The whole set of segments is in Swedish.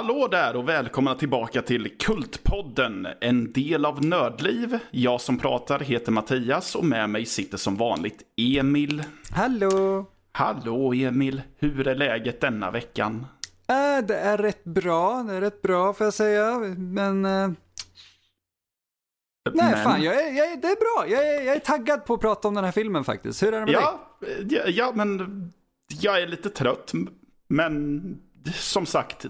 Hallå där och välkomna tillbaka till Kultpodden, en del av Nördliv. Jag som pratar heter Mattias och med mig sitter som vanligt Emil. Hallå! Hallå Emil, hur är läget denna veckan? Äh, det är rätt bra, det är rätt bra får jag säga, men... Äh... Nej, Men- fan, jag är, jag är, det är bra. Jag är, jag är taggad på att prata om den här filmen faktiskt. Hur är det med dig? Ja, ja, ja, men jag är lite trött. Men som sagt,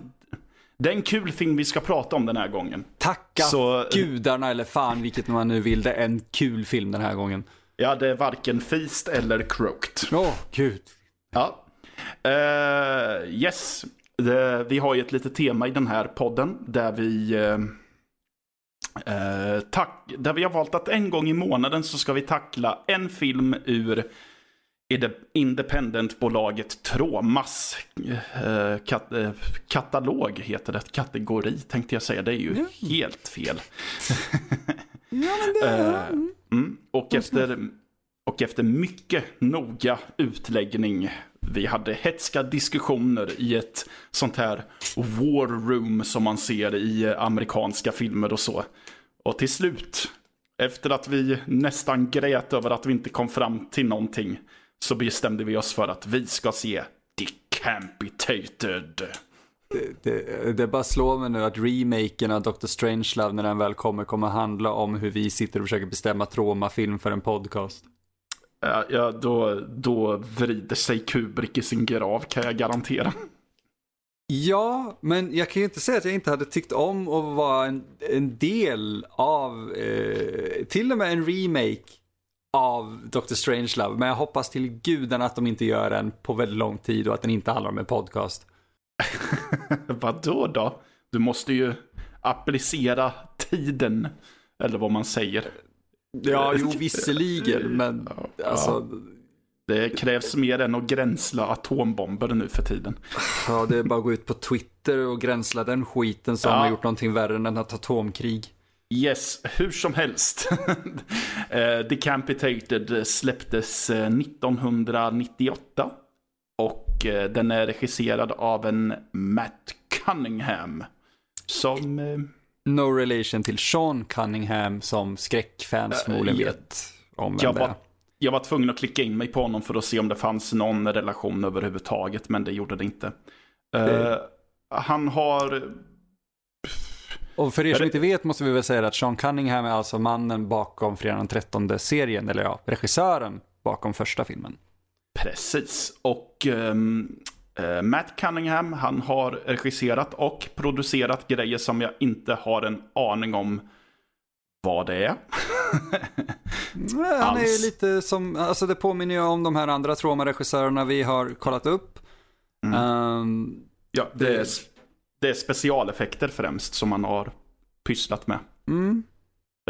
det är en kul film vi ska prata om den här gången. Tacka Så- gudarna eller fan vilket man nu vill. Det är en kul film den här gången. Ja, det är varken Feast eller Croaked. Åh, gud. Ja. Eh, yes, det, vi har ju ett litet tema i den här podden där vi eh, tack, där vi har valt att en gång i månaden så ska vi tackla en film ur independentbolaget Tromas eh, kat, eh, katalog heter det. Kategori tänkte jag säga. Det är ju helt fel. Ja, men det... Eh, mm. och, efter, och efter mycket noga utläggning, vi hade hetska diskussioner i ett sånt här war room som man ser i amerikanska filmer och så. Och till slut, efter att vi nästan grät över att vi inte kom fram till någonting, så bestämde vi oss för att vi ska se Decapitated. Det, det bara slår mig nu att remaken av Dr. Strangelove när den väl kommer, kommer handla om hur vi sitter och försöker bestämma traumafilm för en podcast. Ja, ja, då, då vrider sig Kubrick i sin grav kan jag garantera. Ja, men jag kan ju inte säga att jag inte hade tyckt om att vara en, en del av, eh, till och med en remake av Dr. Strangelove. Men jag hoppas till gudarna att de inte gör den på väldigt lång tid och att den inte handlar om en podcast. Vadå då? Du måste ju applicera tiden. Eller vad man säger. Ja, jo visserligen, men alltså, Det krävs mer än att gränsla atombomber nu för tiden. ja, det är bara att gå ut på Twitter och gränsla den skiten som Ja. har gjort någonting värre än ett atomkrig. Yes, hur som helst. Eh, Decapitated släpptes eh, 1998. Och eh, den är regisserad av en Matt Cunningham. Som... eh, No relation till Sean Cunningham som skräckfans förmodligen ja. vet om vem Jag det är. var, jag var tvungen att klicka in mig på honom för att se om det fanns någon relation överhuvudtaget, men det gjorde det inte. Eh, han har... Och för er som det- inte vet måste vi väl säga att Sean Cunningham är alltså mannen bakom Fredag den 13 serien, eller ja, regissören bakom första filmen. Precis. Och eh, Matt Cunningham, han har regisserat och producerat grejer som jag inte har en aning om vad det är. Nej, Han är lite som, alltså det påminner ju om de här andra Troma-regissörerna vi har kollat upp. Ehm, Ja, det är, det är specialeffekter främst som man har pysslat med. mm,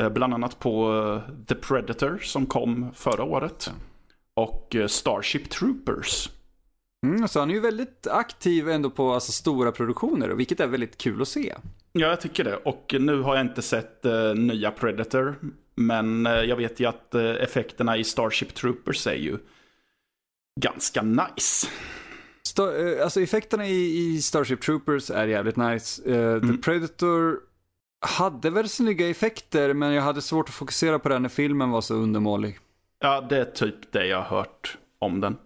Eh, Bland annat på eh, The Predator som kom förra året. Och eh, Starship Troopers. mm, så han är ju väldigt aktiv ändå på alltså, stora produktioner, vilket är väldigt kul att se. Ja, jag tycker det. Och nu har jag inte sett eh, nya Predator. Men eh, jag vet ju att eh, effekterna i Starship Troopers är ju ganska nice. Sta- eh, alltså effekterna i, i Starship Troopers är jävligt nice. Eh, The Predator hade väl snygga effekter, men jag hade svårt att fokusera på den när filmen var så undermålig. Ja, det är typ det jag har hört om den.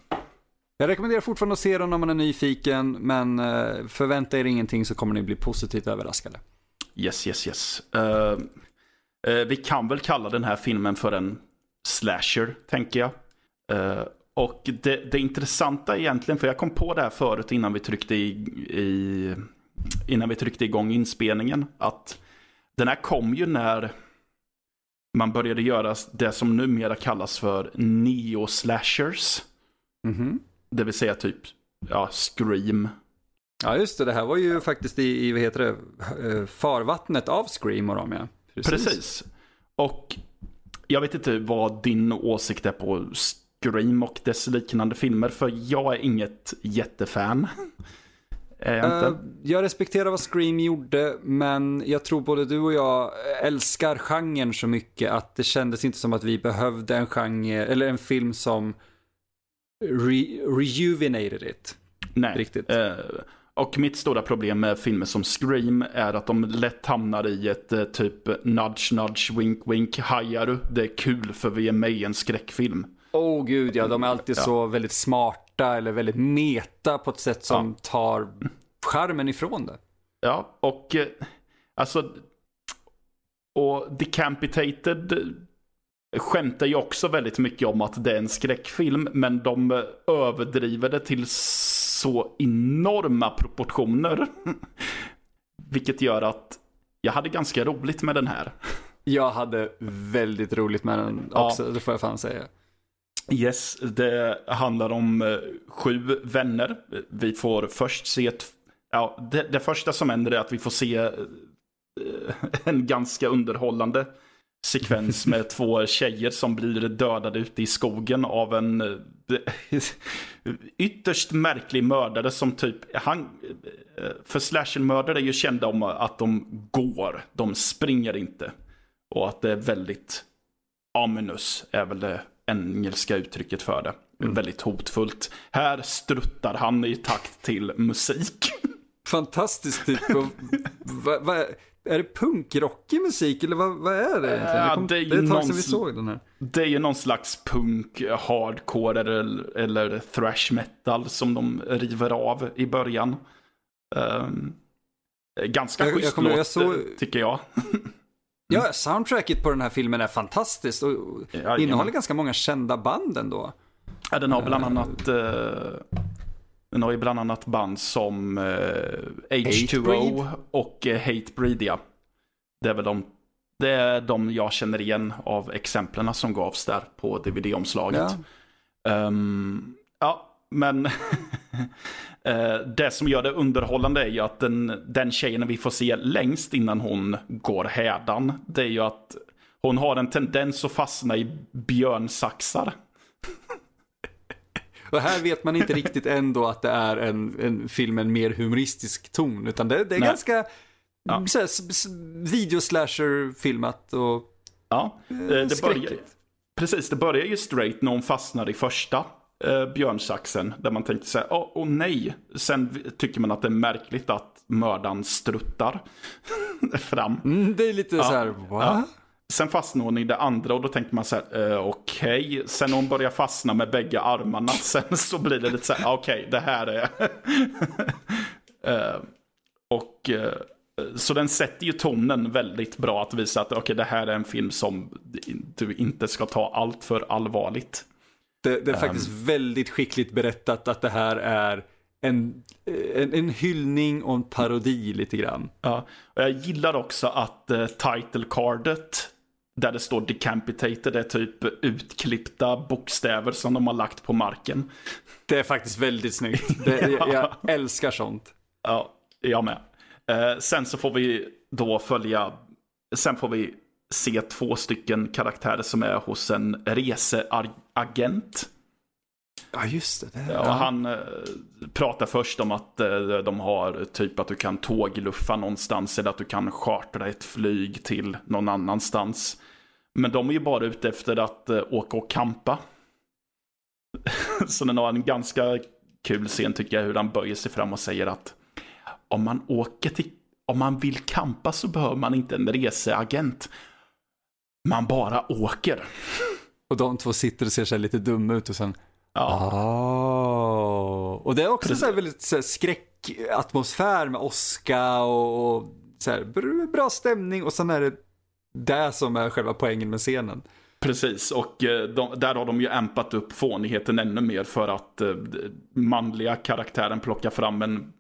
Jag rekommenderar fortfarande att se den om man är nyfiken, men eh, förvänta er ingenting så kommer ni bli positivt överraskade. Yes, yes, yes. Eh, eh, vi kan väl kalla den här filmen för en slasher, tänker jag. Eh, och det, det intressanta egentligen, för jag kom på det här förut innan vi tryckte, i, i, innan vi tryckte igång inspelningen, att den här kom ju när man började göra det som numera kallas för neo-slashers. Mhm. Det vill säga typ, ja, Scream. Ja, just det. Det här var ju faktiskt i, i vad heter det, eh, farvattnet av Scream och dem, ja. Precis. Och jag vet inte vad din åsikt är på Scream och dess liknande filmer, för jag är inget jättefan. Är jag? Eh, jag respekterar vad Scream gjorde, men jag tror både du och jag älskar genren så mycket att det kändes inte som att vi behövde en genre, eller en film som re rejuvenated it. Nej. riktigt. Eh, Och mitt stora problem med filmer som Scream är att de lätt hamnar i ett eh, typ nudge nudge wink wink hajar du. Det är kul för vi är med i en skräckfilm. Åh oh, gud ja, de är alltid ja. så väldigt smarta eller väldigt meta på ett sätt som ja. tar skärmen ifrån det. Ja, och eh, alltså och Decapitated skämtar ju också väldigt mycket om att det är en skräckfilm, men de överdriver det till så enorma proportioner. Vilket gör att jag hade ganska roligt med den här. Jag hade väldigt roligt med den också, ja. det får jag fan säga. Yes, det handlar om eh, sju vänner. Vi får först se ett... Ja, det, det första som händer är att vi får se eh, en ganska underhållande sekvens med två tjejer som blir dödade ute i skogen av en eh, ytterst märklig mördare som typ, han, för slashenmördare är ju kända om att de går, de springer inte. Och att det är väldigt ominous, är väl det engelska uttrycket för det. Mm. Väldigt hotfullt. Här struttar han i takt till musik. Fantastiskt typ. va, va, är det punkrockig musik eller vad, vad är det egentligen? Ja, det, är det är ett tag sedan vi såg den här. Det är ju någon slags punk, hardcore eller, eller thrash metal som de river av i början. Um, ganska jag, schysst jag låt, jag såg... tycker jag. ja, soundtracket på den här filmen är fantastiskt och ja, innehåller ganska många kända band ändå. Ja, den har bland annat... Uh, den har ju bland annat band som eh, H2O och eh, Hatebreed. Ja. Det är väl de, det är de jag känner igen av exemplen som gavs där på DVD-omslaget. Ja. Um, ja, men eh, det som gör det underhållande är ju att den, den tjejen vi får se längst innan hon går hädan, det är ju att hon har en tendens att fastna i björnsaxar. Och här vet man inte riktigt ändå att det är en, en film med en mer humoristisk ton. Utan det, det är Nej. ganska ja. videoslasher-filmat och Ja, eh, det börjar, precis. Det börjar ju straight när hon fastnar i första eh, björnsaxen. Där man tänkte så här, åh oh, oh, nej. Sen tycker man att det är märkligt att mördaren struttar fram. Mm, det är lite ja. så här, va? Ja. Sen fastnar hon i det andra och då tänker man så här, eh, okej. Okay. Sen hon börjar fastna med bägge armarna, sen så blir det lite så här, okej, okay, det här är... eh, och eh, så den sätter ju tonen väldigt bra att visa att okay, det här är en film som du inte ska ta allt för allvarligt. Det, det är faktiskt um, väldigt skickligt berättat att det här är en, en, en, hyllning och en parodi lite grann. Ja, och jag gillar också att uh, title cardet där det står decapitated är typ utklippta bokstäver som de har lagt på marken. Det är faktiskt väldigt snyggt. Det, ja. Jag älskar sånt. Ja, jag med. Eh, sen så får vi då följa, sen får vi se två stycken karaktärer som är hos en reseagent. Ja, just det. det ja. Han eh, pratar först om att eh, de har typ att du kan tågluffa någonstans eller att du kan chartra ett flyg till någon annanstans. Men de är ju bara ute efter att eh, åka och kampa. Så den har en ganska kul scen tycker jag hur han böjer sig fram och säger att om man åker till, om man vill kampa så behöver man inte en reseagent. Man bara åker. Och de två sitter och ser sig lite dumma ut och sen Ja. Oh. Och det är också så här väldigt så här, skräckatmosfär med oska och, och så här, bra stämning och sen är det det som är själva poängen med scenen. Precis, och eh, de, där har de ju ampat upp fånigheten ännu mer för att eh, manliga karaktären plockar fram en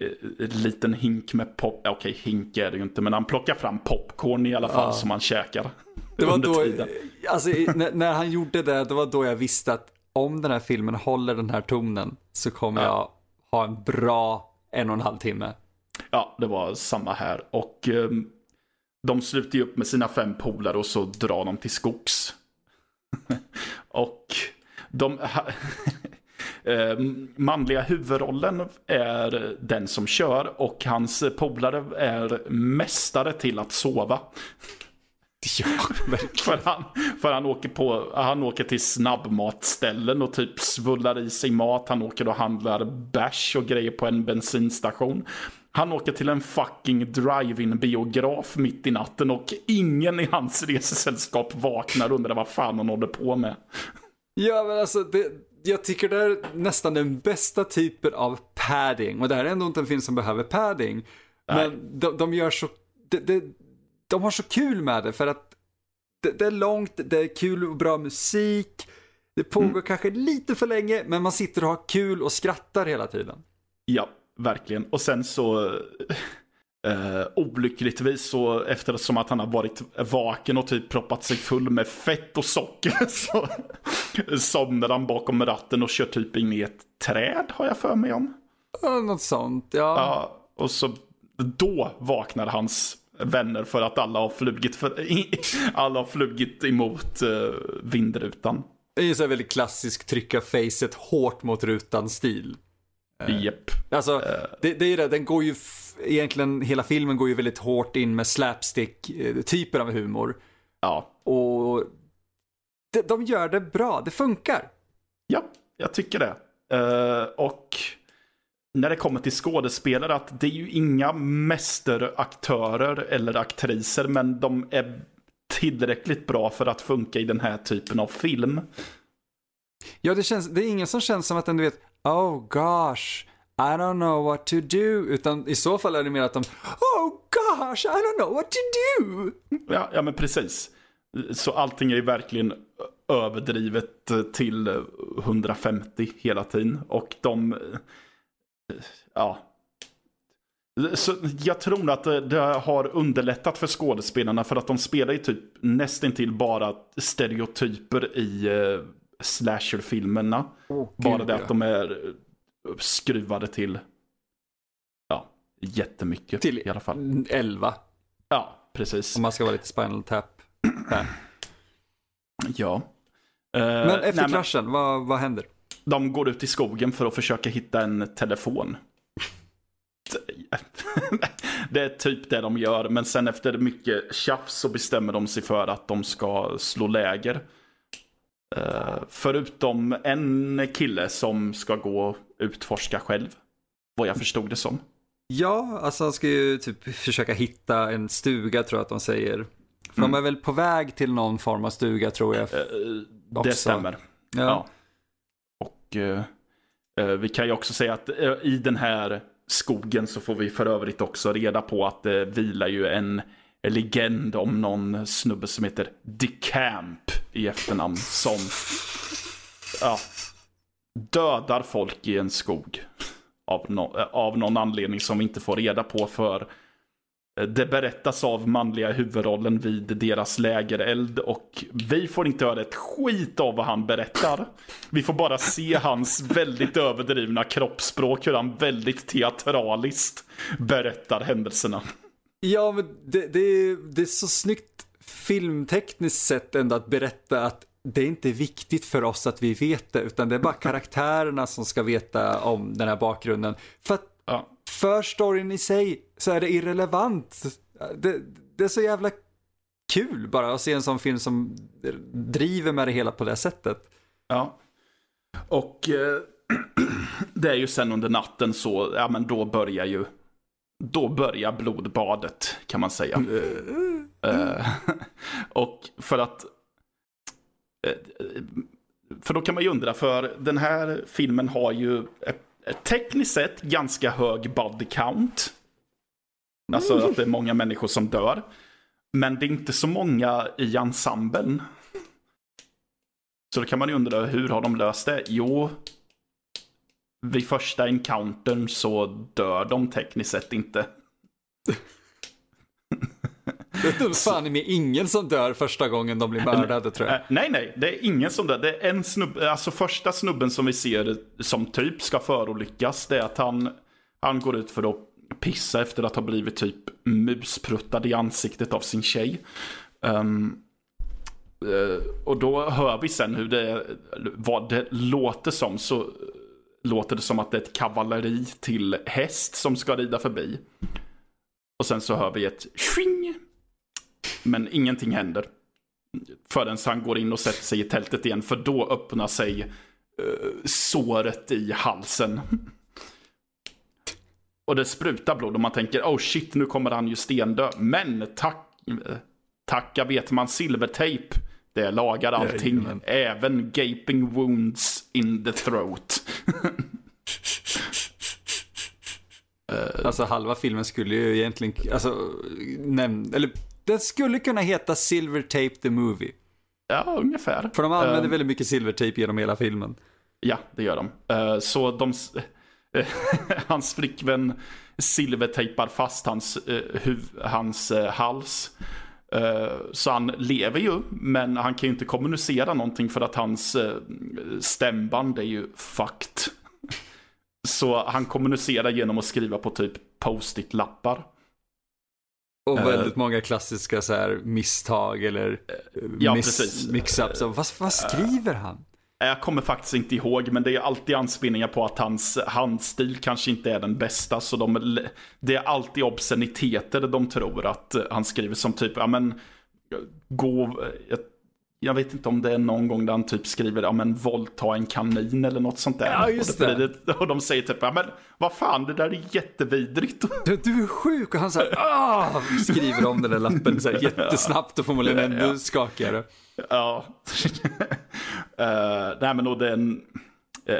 eh, liten hink med pop, okej okay, hink är det ju inte, men han plockar fram popcorn i alla fall ja. som han käkar. Det var då, alltså när, när, han gjorde det, det var då jag visste att om den här filmen håller den här tonen så kommer ja. jag ha en bra en och en halv timme. Ja, det var samma här. Och um, de slutar ju upp med sina fem polare och så drar de till skogs. och de eh, manliga huvudrollen är den som kör och hans polare är mästare till att sova. Ja, verkligen. För han, för han, åker på, han åker till snabbmatställen och typ svullar i sig mat. Han åker och handlar bärs och grejer på en bensinstation. Han åker till en fucking drive-in biograf mitt i natten och ingen i hans resesällskap vaknar och undrar vad fan han håller på med. Ja, men alltså, det, jag tycker det är nästan den bästa typen av padding. Och det här är ändå inte en film som behöver padding. Nej. Men de, de gör så, det, det, de har så kul med det för att det, det är långt, det är kul och bra musik. Det pågår kanske lite för länge, men man sitter och har kul och skrattar hela tiden. Ja, verkligen. Och sen så... Eh, olyckligtvis så eftersom att han har varit vaken och typ proppat sig full med fett och socker så somnar han bakom ratten och kör typ in i ett träd har jag för mig om. Ja, Något sånt, ja. Ja, och så då vaknar hans vänner för att alla har flugit, för, alla har flugit emot eh, vindrutan. Det är ju så här väldigt klassisk trycka facet hårt mot rutan-stil. Japp. Alltså, det, det är det, den går ju, egentligen hela filmen går ju väldigt hårt in med slapstick-typer av humor. Ja. Och de, de gör det bra, det funkar. Ja, jag tycker det. Eh, och när det kommer till skådespelare, att det är ju inga mästeraktörer eller aktriser, men de är tillräckligt bra för att funka i den här typen av film. Ja, det, känns, det är ingen som känns som att den, du vet, oh gosh, I don't know what to do. Utan i så fall är det mer att de, oh gosh, I don't know what to do. Ja, ja men precis. Så allting är ju verkligen överdrivet till 150 hela tiden. Och de... Ja. Så jag tror att det, har underlättat för skådespelarna för att de spelar ju typ nästintill bara stereotyper i uh, slasherfilmerna. Oh, bara gud, det att de är eh, skruvade till ja, jättemycket Till i alla fall. 11, Ja, precis. om man ska vara lite spinal tap. Ja. Eh, Men efter nej, men kraschen, vad, vad händer? De går ut i skogen för att försöka hitta en telefon. Det är typ det de gör, men sen efter mycket tjafs så bestämmer de sig för att de ska slå läger. Eh, förutom en kille som ska gå och utforska själv. Vad jag förstod det som. Ja, alltså han ska ju typ försöka hitta en stuga tror jag att de säger. För Mm. de är väl på väg till någon form av stuga tror jag. Eh, det stämmer. Ja. Ja. Eh, eh, vi kan ju också säga att eh, i den här skogen så får vi för övrigt också reda på att det vilar ju en legend om någon snubbe som heter DeCamp i efternamn som ja, dödar folk i en skog. Av, no av någon anledning som vi inte får reda på för det berättas av manliga huvudrollen vid deras lägereld och vi får inte höra ett skit av vad han berättar. Vi får bara se hans väldigt överdrivna kroppsspråk, hur han väldigt teatraliskt berättar händelserna. Ja, men det, det, är, det är så snyggt filmtekniskt sett ändå att berätta att det är inte viktigt för oss att vi vet det, utan det är bara karaktärerna som ska veta om den här bakgrunden. För att Ja, för storyn i sig så är det irrelevant. Det, det är så jävla kul bara att se en sån film som driver med det hela på det sättet. ja. Och eh, det är ju sen under natten så, ja men då börjar ju, då börjar blodbadet kan man säga. Eh, och för att... eh, För då kan man ju undra, för den här filmen har ju eh, tekniskt sett ganska hög body count. Alltså att det är många människor som dör. Men det är inte så många i ensemblen. Så då kan man ju undra, hur har de löst det? Jo, vid första encountern så dör de tekniskt sett inte. Det är fan mig ingen som dör första gången de blir mördade tror jag. Eh, nej, nej, det är ingen som det. Det är en snubbe, alltså första snubben som vi ser som typ ska förolyckas, det är att han, han går ut för att pissa efter att ha blivit typ muspruttad i ansiktet av sin tjej. Eh, och då hör vi sen hur det, vad det låter som, så låter det som att det är ett kavalleri till häst som ska rida förbi. Och sen så hör vi ett swing Men ingenting händer. Förrän han går in och sätter sig i tältet igen. För då öppnar sig uh, såret i halsen. Och det sprutar blod och man tänker oh shit nu kommer han ju stendö. Men tack, tacka vet man silvertejp. Det lagar allting. Ja, även gaping wounds in the throat. alltså halva filmen skulle ju egentligen, alltså, näm- eller den skulle kunna heta Silver Tape the Movie. Ja, ungefär. För de använder uh, väldigt mycket silvertejp genom hela filmen. Ja, det gör de. Uh, så de, hans flickvän silvertejpar fast hans, uh, hans hals. Så han lever ju, men han kan ju inte kommunicera någonting för att hans stämband är ju fucked. Så han kommunicerar genom att skriva på typ post-it-lappar. Och väldigt uh, många klassiska så här misstag eller ja, miss, mix-ups. Vad, vad skriver han? Jag kommer faktiskt inte ihåg, men det är alltid anspelningar på att hans handstil kanske inte är den bästa. Så de, det är alltid obsceniteter de tror att han skriver som typ, ja men, gå, jag vet inte om det är någon gång där han typ skriver, ja men våldta en kanin eller något sånt där. Ja, just det. Och, det, och de säger typ, ja men vad fan, det där är jättevidrigt. Du, du är sjuk och han säger, ah, skriver om den där lappen så här, jättesnabbt och ännu ja. skakigare. Ja. uh, nej men då det är en, uh,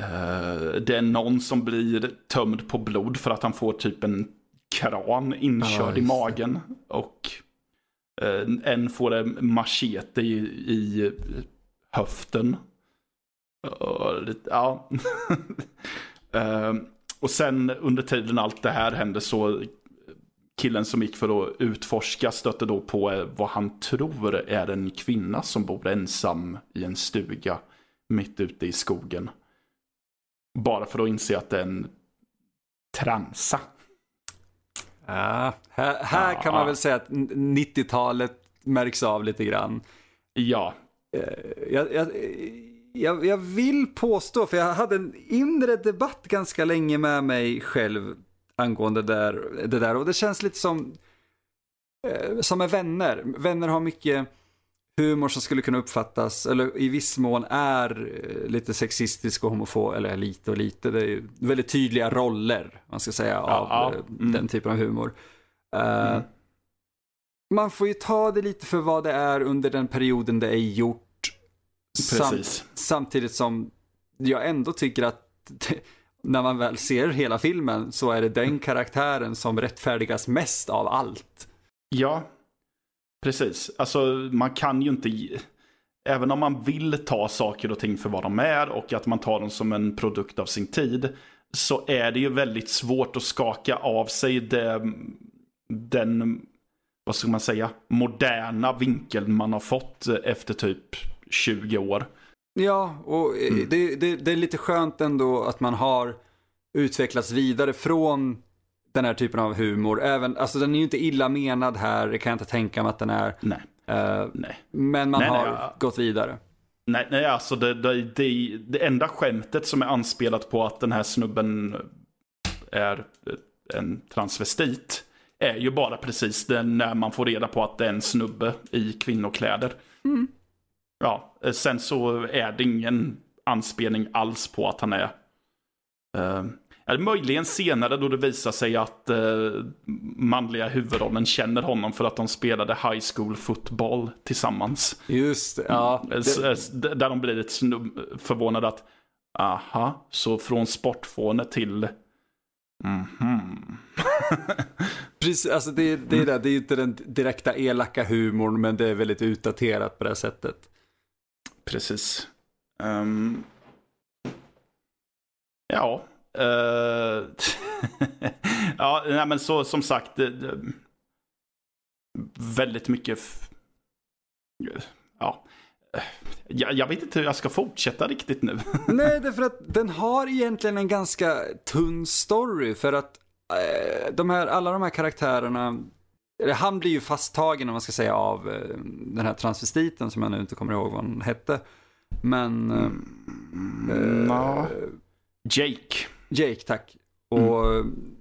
uh, det är någon som blir tömd på blod för att han får typ en kran inkörd i magen. Och Eh, en får en machete i, i höften. Ja. Eh, och sen under tiden allt det här hände så killen som gick för att utforska stötte då på eh, vad han tror är en kvinna som bor ensam i en stuga mitt ute i skogen. Bara för att inse att det är en transa. Ja, här, här ja. kan man väl säga att 90-talet märks av lite grann. Ja. Eh, jag, jag, jag, jag, vill påstå, för jag hade en inre debatt ganska länge med mig själv angående det där, det där och det känns lite som, eh, som med vänner. Vänner har mycket humor som skulle kunna uppfattas, eller i viss mån är eh, lite sexistisk och homofob, eller lite och lite, det är ju väldigt tydliga roller, man ska säga, av ja, eh, mm. den typen av humor. Uh, mm. Man får ju ta det lite för vad det är under den perioden det är gjort. Sam samtidigt som jag ändå tycker att när man väl ser hela filmen så är det den karaktären som rättfärdigas mest av allt. Ja, Precis, alltså man kan ju inte, även om man vill ta saker och ting för vad de är och att man tar dem som en produkt av sin tid, så är det ju väldigt svårt att skaka av sig det, den, vad ska man säga, moderna vinkeln man har fått efter typ 20 år. Ja, och mm. det, det, det är lite skönt ändå att man har utvecklats vidare från den här typen av humor. Även, alltså den är ju inte illa menad här, det kan jag inte tänka mig att den är. Nej. Uh, nej. Men man nej, har nej, gått vidare. Nej, nej alltså det, det, det, det enda skämtet som är anspelat på att den här snubben är en transvestit är ju bara precis det när man får reda på att det är en snubbe i kvinnokläder. Mm. Ja, sen så är det ingen anspelning alls på att han är uh, eller möjligen senare då det visar sig att eh, manliga huvudrollen känner honom för att de spelade high school football tillsammans. Just ja. Mm. Det... Där de blir lite förvånade att, aha, så från sportfåne till Mm -hmm. Precis, alltså det, det, är det, det är inte den direkta elaka humorn men det är väldigt utdaterat på det sättet. Precis. Um... Ja, Uh, ja, nej, men så som sagt. Det, det, väldigt mycket. Ja. Jag, jag, vet inte hur jag ska fortsätta riktigt nu. nej, det är för att den har egentligen en ganska tunn story. För att eh, de här, alla de här karaktärerna. Han blir ju fasttagen om man ska säga av eh, den här transvestiten som jag nu inte kommer ihåg vad han hette. Men... Mm, eh, Jake. Jake, tack. Och mm.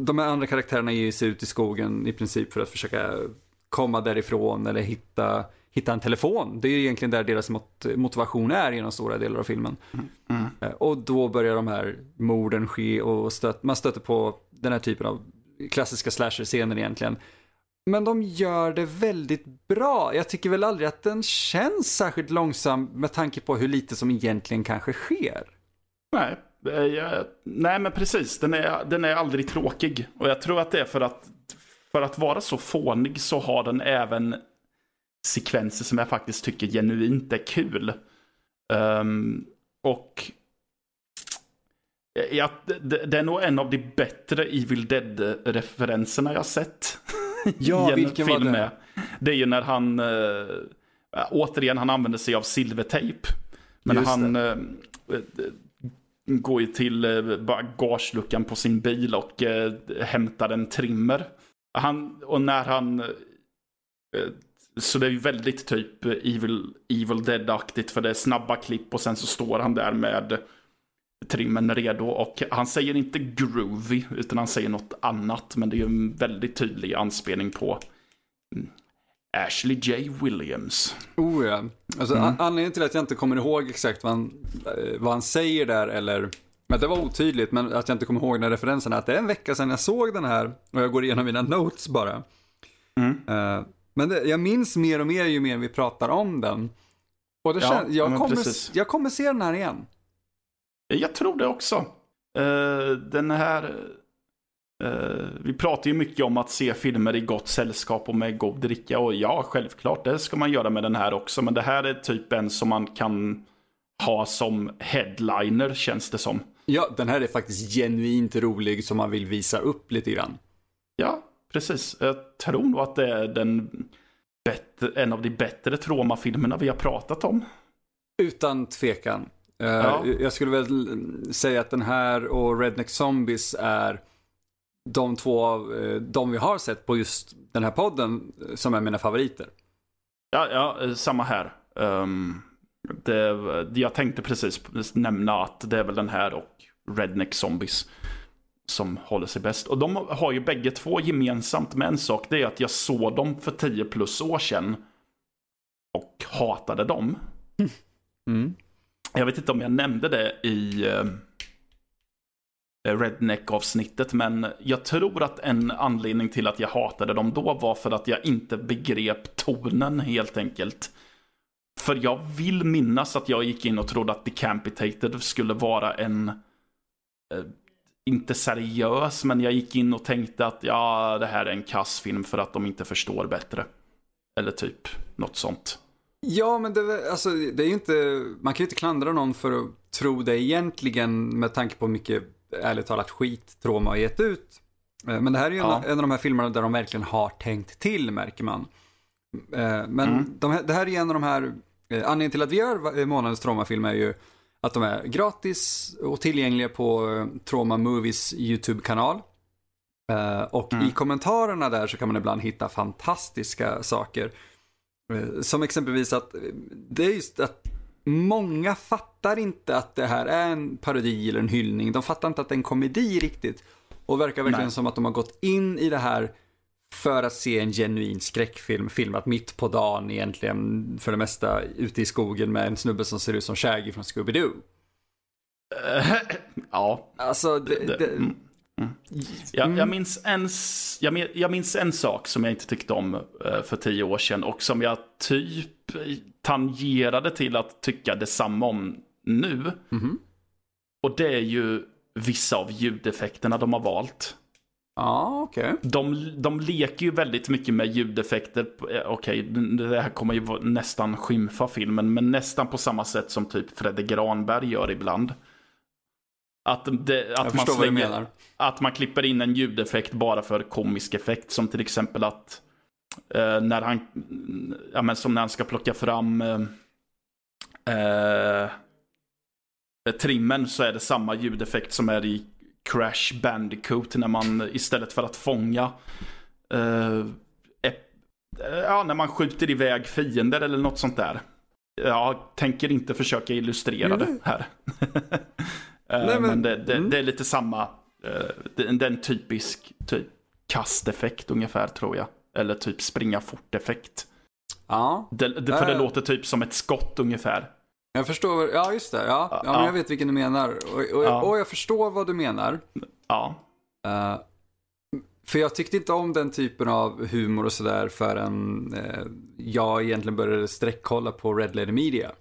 de här andra karaktärerna ger sig ut i skogen i princip för att försöka komma därifrån eller hitta, hitta en telefon. Det är egentligen där deras mot motivation är genom stora delar av filmen. Mm. Eh, Och då börjar de här morden ske och stöt, man stöter på den här typen av klassiska slasher-scener egentligen. Men de gör det väldigt bra. Jag tycker väl aldrig att den känns särskilt långsam med tanke på hur lite som egentligen kanske sker. Nej, jag, nej men precis. Den är, den är aldrig tråkig. Och jag tror att det är för att, för att vara så fånig så har den även sekvenser som jag faktiskt tycker genuint är kul. Ehm, och ja, det, det är nog en av de bättre Evil Dead-referenserna jag sett. Ja, vilken var det? med. Det är ju när han, äh, återigen, han använder sig av silvertejp. Men Just han går ju till eh, bagageluckan på sin bil och eh, hämtar en trimmer. Han, och när han... Eh, så det är ju väldigt typ Evil, Evil Dead-aktigt för det är snabba klipp och sen så står han där med trimmen redo och han säger inte groovy utan han säger något annat men det är ju en väldigt tydlig anspelning på mm, Ashley J. Williams. Oh ja. Alltså, Mm. an- Anledningen till att jag inte kommer ihåg exakt vad han, eh, vad han säger där, eller men det var otydligt, men att jag inte kommer ihåg den här referensen, att det är en vecka sedan jag såg den här och jag går igenom mina notes bara. Mm. Eh, men det, jag minns mer och mer ju mer vi pratar om den. Och det Ja, känns, jag, kommer, precis. jag kommer se den här igen. Jag tror det också. Eh, den här... eh, vi pratar ju mycket om att se filmer i gott sällskap och med god dricka. Och ja, självklart, det ska man göra med den här också. Men det här är typ en som man kan ha som headliner, känns det som. Ja, den här är faktiskt genuint rolig som man vill visa upp lite grann. Ja, precis. Jag tror nog att det är den bättre, en av de bättre traumafilmerna vi har pratat om. Utan tvekan. Eh, Ja. Jag skulle väl säga att den här och Redneck Zombies är de två eh, de vi har sett på just den här podden eh, som är mina favoriter. Ja, ja eh, samma här. Um, det, jag tänkte precis nämna att det är väl den här och Redneck Zombies som håller sig bäst. Och de har ju bägge två gemensamt med en sak. Det är att jag såg dem för 10 plus år sedan. Och hatade dem. Mm. Jag vet inte om jag nämnde det i Eh, redneck-avsnittet, men jag tror att en anledning till att jag hatade dem då var för att jag inte begrep tonen helt enkelt. För jag vill minnas att jag gick in och trodde att Decapitated skulle vara en, eh, inte seriös, men jag gick in och tänkte att ja, det här är en kassfilm för att de inte förstår bättre. Eller typ något sånt. Ja, men det, alltså, det är ju inte, man kan ju inte klandra någon för att tro det egentligen med tanke på hur mycket, ärligt talat, skit Troma har gett ut. Eh, Men det här är ju Ja. en, en av de här filmerna där de verkligen har tänkt till, märker man. Eh, Men Mm. de här, det här är en av de här, eh, anledningen till att vi gör månadens Troma-film är ju att de är gratis och tillgängliga på Troma Movies YouTube-kanal. Och Mm. i kommentarerna där så kan man ibland hitta fantastiska saker. Som exempelvis att det är just att många fattar inte att det här är en parodi eller en hyllning. De fattar inte att det är en komedi riktigt. Och verkar verkligen Nej. som att de har gått in i det här för att se en genuin skräckfilm, filmat mitt på dagen egentligen, för det mesta ute i skogen med en snubbe som ser ut som Shaggy från Scooby-Doo. Ja, Alltså, det, det- det, mm. Jag, jag, minns en, jag, jag minns en sak som jag inte tyckte om eh, för tio år sedan och som jag typ tangerade till att tycka detsamma om nu. Mhm. Och det är ju vissa av ljudeffekterna de har valt. Ja, okej. De, de leker ju väldigt mycket med ljudeffekter. Eh, Okej, det här kommer ju nästan skymfa filmen, men nästan på samma sätt som typ Fredde Granberg gör ibland. Att, det, att man slänger, att man klipper in en ljudeffekt bara för komisk effekt. Som till exempel att eh, när han, ja men som när han ska plocka fram eh, eh, trimmen så är det samma ljudeffekt som är i Crash Bandicoot när man istället för att fånga eh, ep- ja, när man skjuter iväg fiender eller något sånt där. Jag tänker inte försöka illustrera det här. Eh, Nej, men- men det, det, mm. det är lite samma, Eh, det det är en typisk typ kasteffekt ungefär tror jag. Eller typ springa fort-effekt. Ja, Det, det, för det Äh. låter typ som ett skott ungefär. jag förstår. Ja, just det. Ja, ja, men Ja. jag vet vilken du menar. Och, och, Ja. och jag förstår vad du menar. Ja, Eh, för jag tyckte inte om den typen av humor och sådär förrän uh, jag egentligen började sträckkolla på Red Letter Media.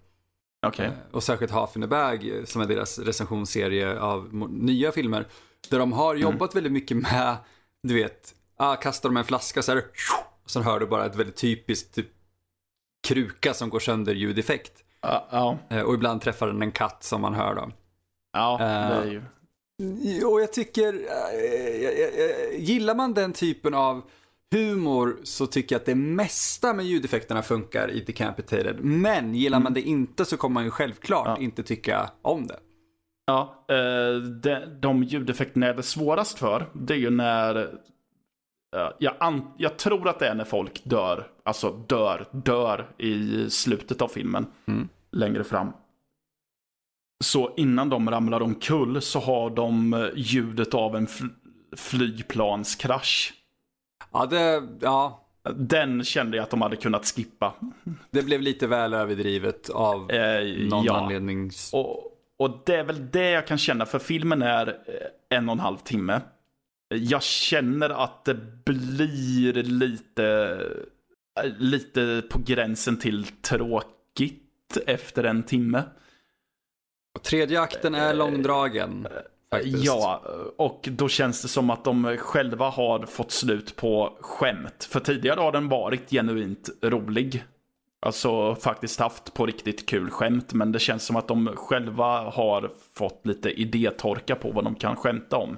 Okej. Eh, och särskilt Half in a Bag eh, som är deras recensionsserie av nya filmer. Där de har jobbat väldigt mycket med, du vet, ah, kastar de en flaska så här, och sen hör du bara ett väldigt typiskt typ, kruka som går sönder ljudeffekt. Ja, Eh, och ibland träffar den en katt som man hör då. ja det Eh, är ju... Och jag tycker, gillar man den typen av humor så tycker jag att det mesta med ljudeffekterna funkar i Decapitated. Men gillar man det inte så kommer man ju självklart Ja. inte tycka om det. Ja, eh, de, de ljudeffekterna är det svårast för, det är ju när... eh, jag, an, jag tror att det är när folk dör, alltså dör, dör i slutet av filmen. Mm. Längre fram. Så innan de ramlar omkull så har de eh, ljudet av en fl, flygplanskrasch. Ja, det, ja, Den kände jag att de hade kunnat skippa. det blev lite väl överdrivet av Eh, någon ja. anledning. Och, och det är väl det jag kan känna, för filmen är eh, en och en halv timme. Jag känner att det blir lite, eh, lite på gränsen till tråkigt efter en timme. Och tredje akten är långdragen. Faktiskt. Ja, och då känns det som att de själva har fått slut på skämt. För tidigare har den varit genuint rolig. Alltså faktiskt haft på riktigt kul skämt. Men det känns som att de själva har fått lite idétorka på vad de kan skämta om.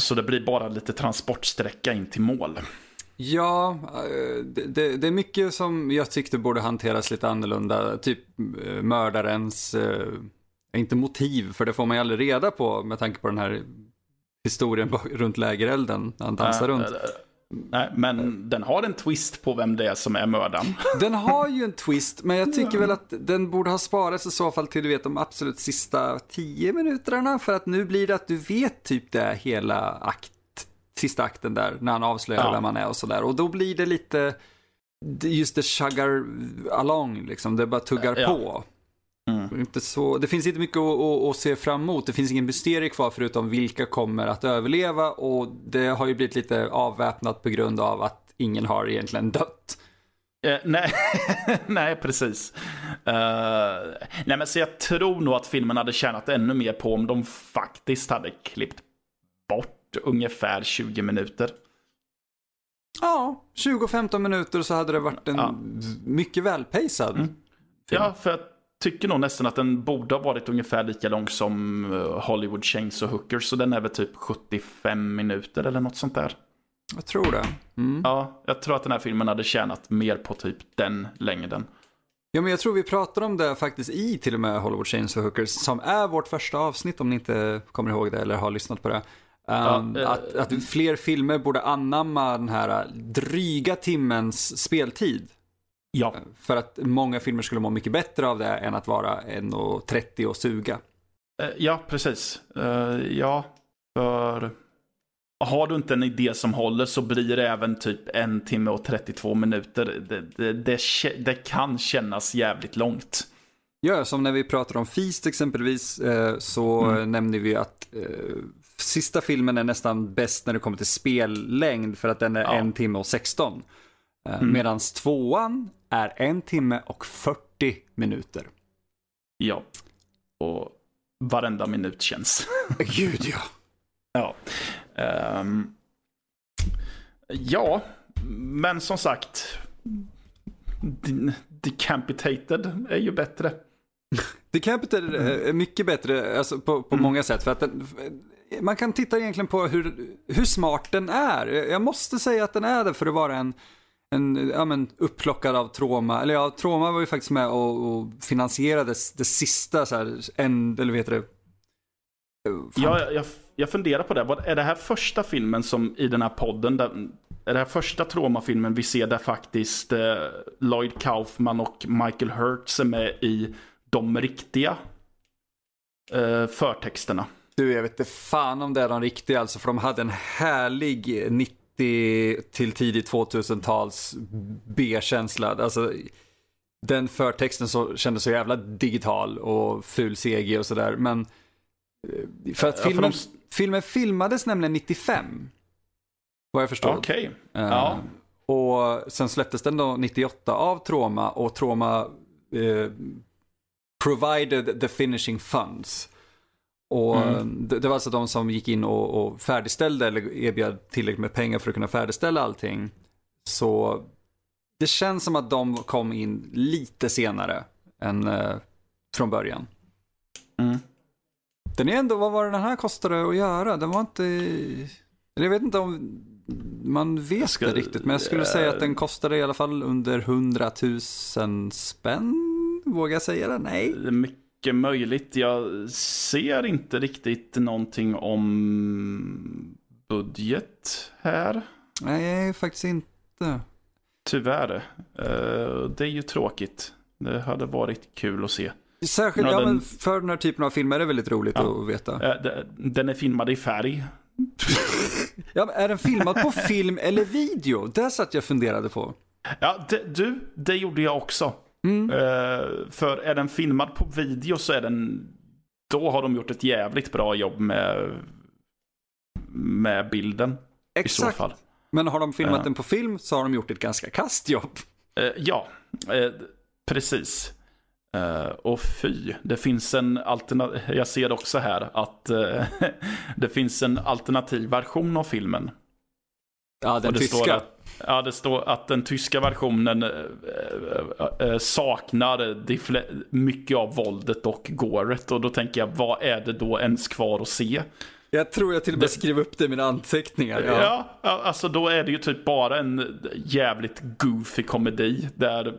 Så det blir bara lite transportsträcka in till mål. Ja, det, det, det är mycket som jag tyckte borde hanteras lite annorlunda. Typ eh, mördarens, eh, inte motiv, för det får man ju aldrig reda på med tanke på den här historien runt lägerelden när han dansar Eh, runt. eh, Nej, men den har en twist på vem det är som är mördaren. Den har ju en twist, men jag tycker väl att den borde ha sparats i så fall till du vet de absolut sista tio minuterna. För att nu blir det att du vet typ det hela akt, sista akten där, när han avslöjar Ja. vem han är och sådär. Och då blir det lite, just det chuggar along liksom, det bara tuggar Ja. på. Mm. Inte så, det finns inte mycket att, att, att se fram emot. Det finns ingen mysterie kvar förutom vilka kommer att överleva och det har ju blivit lite avväpnat på grund av att ingen har egentligen dött. Eh, nej, nej, precis. Eh, nej, men så jag tror nog att filmen hade tjänat ännu mer på om de faktiskt hade klippt bort ungefär 20 minuter. Ja, 20-15 minuter så hade det varit en Ja. mycket välpejsad film. Ja, för jag tycker nog nästan att den borde ha varit ungefär lika lång som eh, Hollywood Chains och Hookers. Så den är väl typ 75 minuter eller något sånt där. Jag tror det. Mm. Ja, jag tror att den här filmen hade tjänat mer på typ den längden. Ja, men jag tror vi pratar om det faktiskt i till och med Hollywood Chains och Hookers, som är vårt första avsnitt om ni inte kommer ihåg det eller har lyssnat på det. Um, Ja, eh, att, att fler filmer borde anamma den här dryga timmens speltid. Ja, För att många filmer skulle må mycket bättre av det än att vara 1.30 och suga. Eh, Ja, precis. Eh, ja, för har du inte en idé som håller så blir det även typ en timme och 32 minuter. Det, det, det, det kan kännas jävligt långt. Ja, som när vi pratar om Feast exempelvis eh, så Mm. nämnde vi att sista filmen är nästan bäst när det kommer till spellängd för att den är Ja. en timme och 16. Eh, Mm. Medan tvåan är en timme och 40 minuter. Ja. Och varenda minut känns. Gud ja. ja. Ehm, ja, men som sagt. De- Decapitated är ju bättre. Decapitated är- är mycket bättre alltså, på, på Mm. många sätt. För att den, man kan titta egentligen på hur, hur smart den är. Jag måste säga att den är det för att vara en, en ja, men, upplockad av Troma. Eller ja, Troma var ju faktiskt med och, och finansierade det sista, så här, en, eller vad heter det? Fan. Ja, jag, jag funderar på det. Är det här första filmen som i den här podden, där, är det här första traumafilmen vi ser där faktiskt eh, Lloyd Kaufman och Michael Hurts är med i de riktiga eh, förtexterna? Du, jag vet inte fan om det är de riktiga alltså, för de hade en härlig 90 till tidigt 2000-tals B-känsla. Alltså, den förtexten så, kändes så jävla digital och ful CG och sådär. Men eh, för att Ja, för filmen, de- filmen filmades nämligen 95. Vad jag förstår. Okej. Eh, Ja. Och sen släpptes den då 98 av Troma och Troma eh, provided the finishing funds. Och Mm. det, det var alltså de som gick in och, och färdigställde eller erbjöd tillräckligt med pengar för att kunna färdigställa allting. Så det känns som att de kom in lite senare än eh, från början. Mm. Den är ändå, vad var det den här kostade att göra? Den var inte, eller jag vet inte om man vet ska- det riktigt, men jag skulle eh, säga att den kostade i alla fall under 100 000 spänn. Vågar jag säga det? Nej. Mycket möjligt. Jag ser inte riktigt någonting om budget här. Nej, faktiskt inte. Tyvärr. Eh, Det är ju tråkigt. Det hade varit kul att se. Särskilt, Ja, den- för den här typen av filmer är det väldigt roligt Ja. att veta. Eh, Den är filmad i färg. Ja, är den filmad på film eller video? Det satt jag funderade på. Ja, det, du, det gjorde jag också. Mm. Eh, för är den filmad på video så är den... Då har de gjort ett jävligt bra jobb med, med bilden. I så Exakt. fall. Men har de filmat Ja. den på film så har de gjort ett ganska kastjobb. Eh, ja, precis. Och fy, det finns en alternativ... Jag ser också här att det finns en alternativ version av filmen. Ja, den tyska. Står att, ja, det står att den tyska versionen eh, eh, eh, saknar mycket av våldet och gåret. Och då tänker jag, vad är det då ens kvar att se? Jag tror jag till och med skrev upp det i mina anteckningar. Ja. Ja. alltså då är det ju typ bara en jävligt goofy komedi där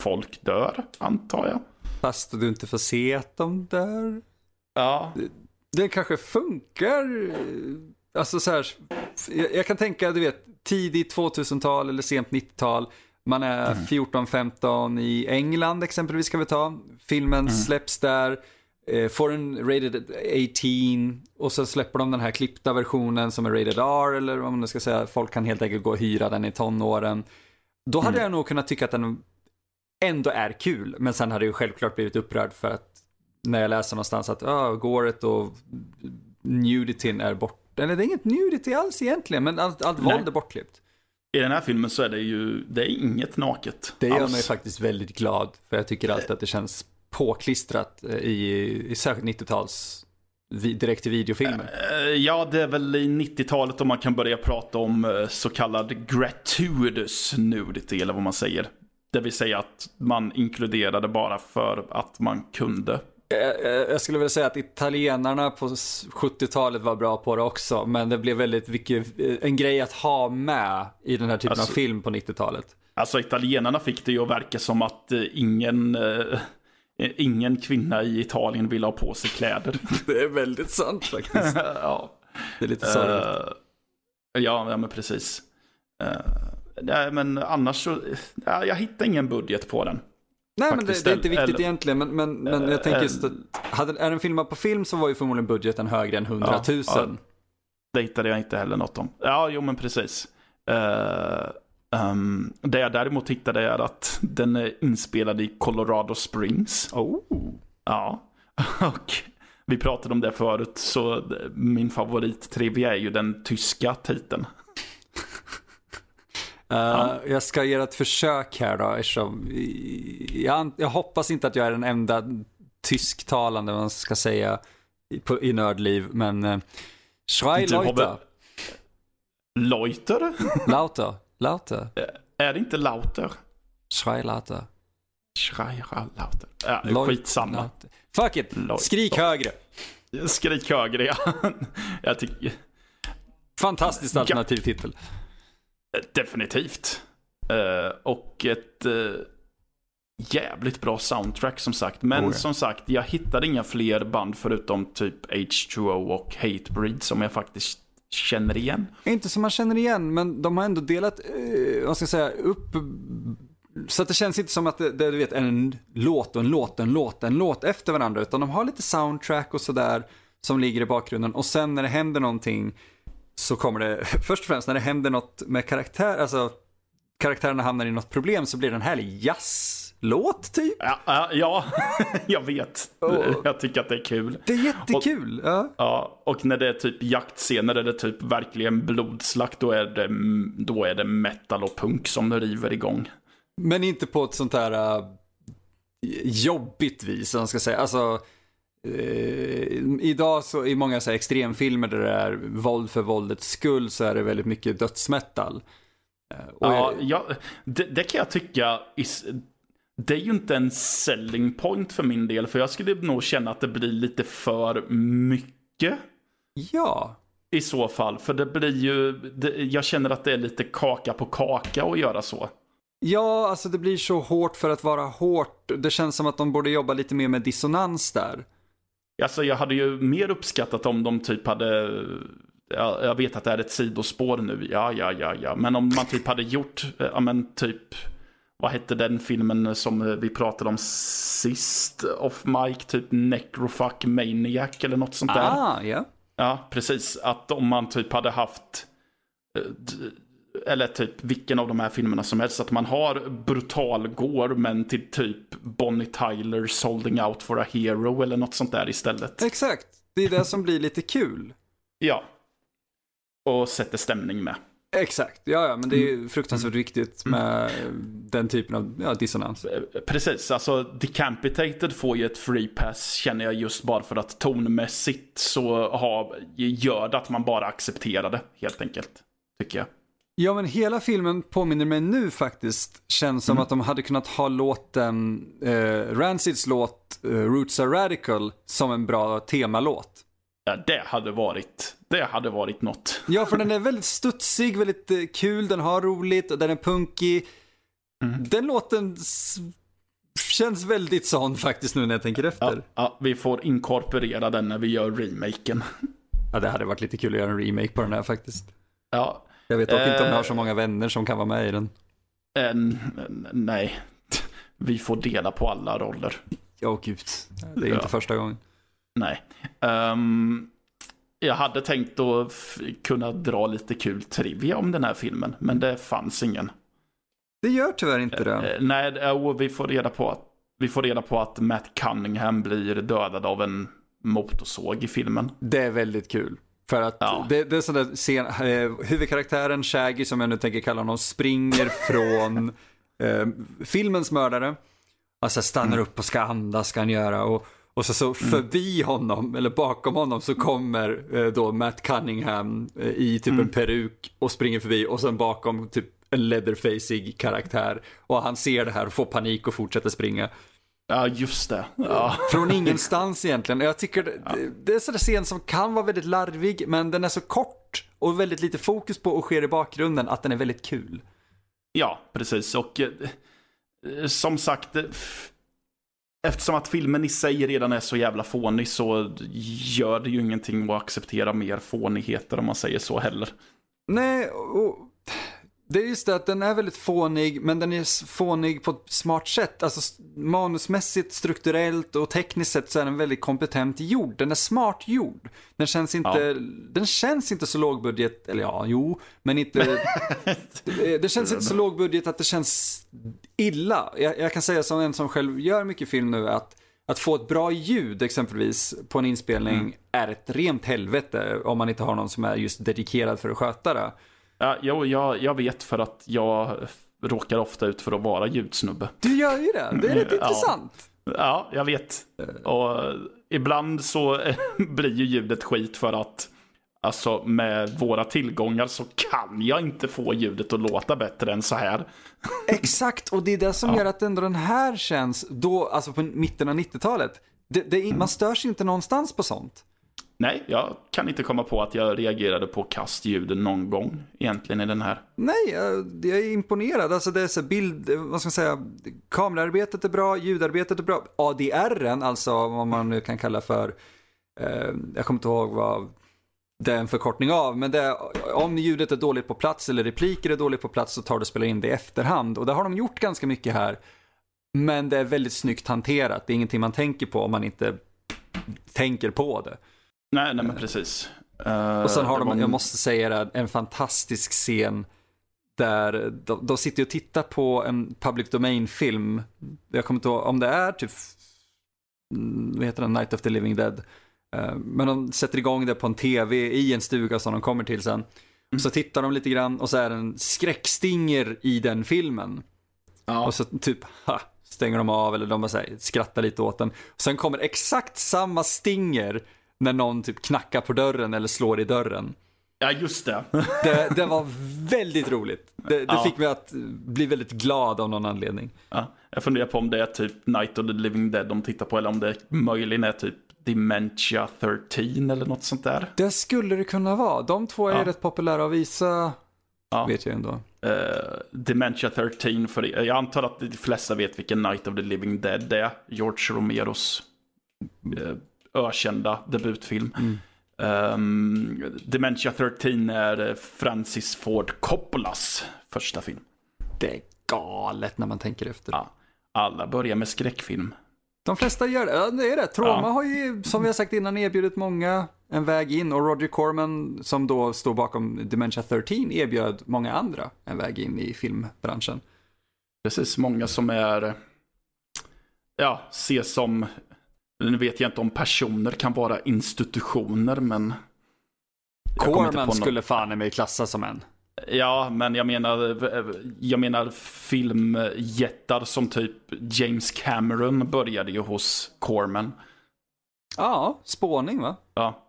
folk dör, antar jag. Fast du inte får se att de dör. Ja, Det kanske funkar. Alltså så här, jag, jag kan tänka, du vet, tidigt 2000-tal eller sent 90-tal. Man är 14-15 i England exempelvis ska vi ta. Filmen släpps där, eh, får en rated 18 och så släpper de den här klippta versionen som är rated R eller vad man nu ska säga. Folk kan helt enkelt gå och hyra den i tonåren. Då hade jag nog kunnat tycka att den ändå är kul. Men sen hade jag självklart blivit upprörd för att när jag läser någonstans att uh, gåret och nudityn är bort. Eller det är inget nudity alls egentligen, men allt, allt våld är bortklippt. i den här filmen så är det ju, det är inget naket. Det gör alls. mig faktiskt väldigt glad, för jag tycker alltid att det känns påklistrat eh, i, i särskilt 90-tals vi, direkt till videofilmer. Eh, Ja, det är väl i 90-talet om man kan börja prata om eh, så kallad gratuitous nudity, eller vad man säger. Det vill säga att man inkluderade bara för att man kunde. Jag, jag- jag skulle vilja säga att italienarna på s- 70-talet var bra på det också, men det blev väldigt mycket eh, en grej att ha med i den här typen Alltså- av film på 90-talet. Alltså italienarna fick det ju att verka som att eh, ingen, eh, ingen kvinna i Italien ville ha på sig kläder. Det är väldigt sant faktiskt. ja. Det är lite sorgligt. Eh, ja, ja, men precis. Uh, nej, men annars så, ja, jag hittar ingen budget på den. Nej, men det, det är inte viktigt eller- egentligen. Men, men, men jag tänker just att, hade, är den filmad på film så var ju förmodligen budgeten högre än 100 000. Ja, ja. Det hittade jag inte heller något om. Ja, jo men precis. Uh, um, det jag däremot hittade är att den är inspelad i Colorado Springs. Oh. Ja, och vi pratade om det förut, så min favorittrivia är ju den tyska titeln. Uh, Jag ska göra ett försök här då, eftersom jag, jag hoppas inte att jag är den enda tysktalande, man ska säga, i, på, i nördliv, men uh, Schrei Du har Leute, väl- Leuter? Lauter, Lauter, är det inte Lauter? Schrei Lauter. Schreier Lauter. Ja, Leut- skitsamma. Lauter. Fuck it, Leut- skrik högre. Skrik högre, ja. Jag tycker... Fantastiskt alternativ titel. Definitivt. Eh, och ett eh, jävligt bra soundtrack som sagt. Men ja. som sagt, jag hittade inga fler band förutom typ H2O och Hatebreed som jag faktiskt känner igen. Inte som man känner igen, men de har ändå delat, eh, vad ska jag säga, upp så att det känns inte som att det, det du vet, är en låt och en låt och en låt och en låt efter varandra. Utan de har lite soundtrack och sådär som ligger i bakgrunden. Och sen när det händer någonting så kommer det, först och främst när det händer något med karaktär, alltså karaktärerna hamnar i något problem så blir det en härlig jazzlåt typ. Ja, ja, ja jag vet. Oh. Jag tycker att det är kul. Det är jättekul. Och, ja. ja, och när det är typ jaktscener, det typ verkligen blodslakt, då är det, då är det metal och punk som river igång. Men inte på ett sånt här uh, jobbigt vis, om man ska säga. Alltså, uh, idag så i många så här, extremfilmer där det är våld för våldets skull så är det väldigt mycket dödsmetal. Uh, ja, jag, det, det, kan jag tycka is, det är ju inte en selling point för min del, för jag skulle nog känna att det blir lite för mycket. Ja. I så fall, för det blir ju, det, jag känner att det är lite kaka på kaka att göra så. Ja, alltså det blir så hårt för att vara hårt. Det känns som att de borde jobba lite mer med dissonans där. Alltså jag hade ju mer uppskattat om de typ hade, jag vet att det är ett sidospår nu, ja, ja, ja, ja. Men om man typ hade gjort, ja men typ, vad hette den filmen som vi pratade om sist? Off mic, typ Necrofuck Maniac eller något sånt där. Ah, ja. Ja, precis. Att om man typ hade haft eller typ vilken av de här filmerna som helst. Att man har brutal gore men till typ Bonnie Tyler Holding Out for a Hero eller något sånt där istället. Exakt, det är det som blir lite kul. Ja. Och sätter stämning med. Exakt, ja, ja men det är fruktansvärt viktigt med den typen av ja, dissonans. Precis, alltså Decapitated får ju ett free pass känner jag just bara för att tonmässigt så har, gör det att man bara accepterar det helt enkelt. Tycker jag. Ja, men hela filmen påminner mig nu faktiskt, känns som mm. att de hade kunnat ha låten, eh, Rancids låt eh, Roots Are Radical som en bra temalåt. Ja, det hade varit, det hade varit något. Ja, för den är väldigt studsig, väldigt eh, kul, den har roligt och den är punkig. Mm. Den låten känns väldigt sån faktiskt nu när jag tänker efter. Ja, ja, vi får inkorporera den när vi gör remaken. Ja, det hade varit lite kul att göra en remake på den här faktiskt. Ja, jag vet dock inte om jag har så många vänner som kan vara med i den. En, nej, vi får dela på alla roller. Ja, gud. Det är ja. inte första gången. Nej. Um, jag hade tänkt att kunna dra lite kul trivia om den här filmen, men det fanns ingen. Det gör tyvärr inte det. Uh, nej, uh, vi får reda på att vi får reda på att Matt Cunningham blir dödad av en motorsåg i filmen. Det är väldigt kul. För att ja. det, det är sån där scen, eh, huvudkaraktären Shaggy som jag nu tänker kalla honom springer från eh, filmens mördare. Alltså stannar mm. upp och ska andas ska han göra. Och, och så, så mm. förbi honom, eller bakom honom, så kommer eh, då Matt Cunningham eh, i typ mm. en peruk och springer förbi. Och sen bakom typ en leatherfacig karaktär. Och han ser det här och får panik och fortsätter springa. Ja, just det. Ja. Från ingenstans egentligen. Jag tycker det, ja. det är en scen som kan vara väldigt larvig, men den är så kort och väldigt lite fokus på och sker i bakgrunden att den är väldigt kul. Ja, precis. Och eh, som sagt, eh, eftersom att filmen i sig redan är så jävla fånig så gör det ju ingenting att acceptera mer fånigheter om man säger så heller. Nej, och det är just det att den är väldigt fånig, men den är fånig på ett smart sätt. Alltså manusmässigt, strukturellt och tekniskt sett så är den väldigt kompetent gjord. Den är smart gjord. Den känns inte, ja. den känns inte så lågbudget, eller ja, jo, men inte... det känns inte så lågbudget att det känns illa. Jag, jag, kan säga som en som själv gör mycket film nu att att få ett bra ljud exempelvis på en inspelning mm. är ett rent helvete om man inte har någon som är just dedikerad för att sköta det. Ja, jo, jag, jag vet för att jag råkar ofta ut för att vara ljudsnubbe. Du gör ju det, det är rätt ja. intressant. Ja, jag vet. Och ibland så blir ju ljudet skit för att Alltså med våra tillgångar så kan jag inte få ljudet att låta bättre än så här. Exakt, och det är det som ja. gör att ändå den här känns, då, alltså på mitten av 90-talet, det, det, man störs inte någonstans på sånt. Nej, jag kan inte komma på att jag reagerade på kastljuden någon gång egentligen i den här. Nej, jag, jag är imponerad. Alltså det är så bild, vad ska man säga, kamerarbetet är bra, ljudarbetet är bra. ADRen, alltså vad man nu kan kalla för, eh, jag kommer inte ihåg vad det är en förkortning av. Men det, om ljudet är dåligt på plats eller repliker är dåligt på plats så tar du och spelar in det i efterhand. Och det har de gjort ganska mycket här. Men det är väldigt snyggt hanterat. Det är ingenting man tänker på om man inte tänker på det. Nej, nej men precis. Uh, och sen har de, var... jag måste säga det, en fantastisk scen där de, de sitter och tittar på en public domain-film. Jag kommer inte ihåg om det är typ, mm, vad heter den, Night of the Living Dead. Uh, men de sätter igång det på en tv i en stuga som de kommer till sen. Mm. Så tittar de lite grann och så är det en skräckstinger i den filmen. Ja. Och så typ, ha, stänger de av eller de bara här, skrattar lite åt den. Sen kommer exakt samma stinger när någon typ knackar på dörren eller slår i dörren. Ja, just det. det, det var väldigt roligt. Det, det ja. fick mig att bli väldigt glad av någon anledning. Ja, jag funderar på om det är typ Night of the Living Dead de tittar på eller om det möjligen är typ Dementia 13 eller något sånt där. Det skulle det kunna vara. De två är ja. rätt populära att visa, ja. vet jag ändå. Uh, Dementia 13, för jag antar att de flesta vet vilken Night of the Living Dead är. George Romeros uh, ökända debutfilm. Mm. Um, Dementia 13 är Francis Ford Coppolas första film. Det är galet när man tänker efter. Ja. Alla börjar med skräckfilm. De flesta gör det. Ja, det är det. Troma ja. har ju, som vi har sagt innan, erbjudit många en väg in och Roger Corman, som då står bakom Dementia 13, erbjöd många andra en väg in i filmbranschen. Precis, många som är, ja, ses som nu vet jag inte om personer kan vara institutioner, men... Corman skulle fan i mig klassa som en. Ja, men jag menar, jag menar filmjättar som typ James Cameron började ju hos Corman. Ja, spåning va? Ja.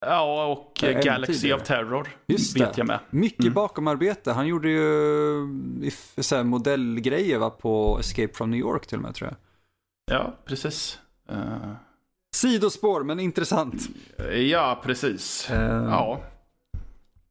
Ja, och äh, Galaxy tidigare. of Terror Just vet det. jag med. Mycket mm. bakomarbete. Han gjorde ju så här, modellgrejer va, på Escape from New York till och med tror jag. Ja, precis. Uh... Sidospår, men intressant. Ja, precis. Uh... Ja.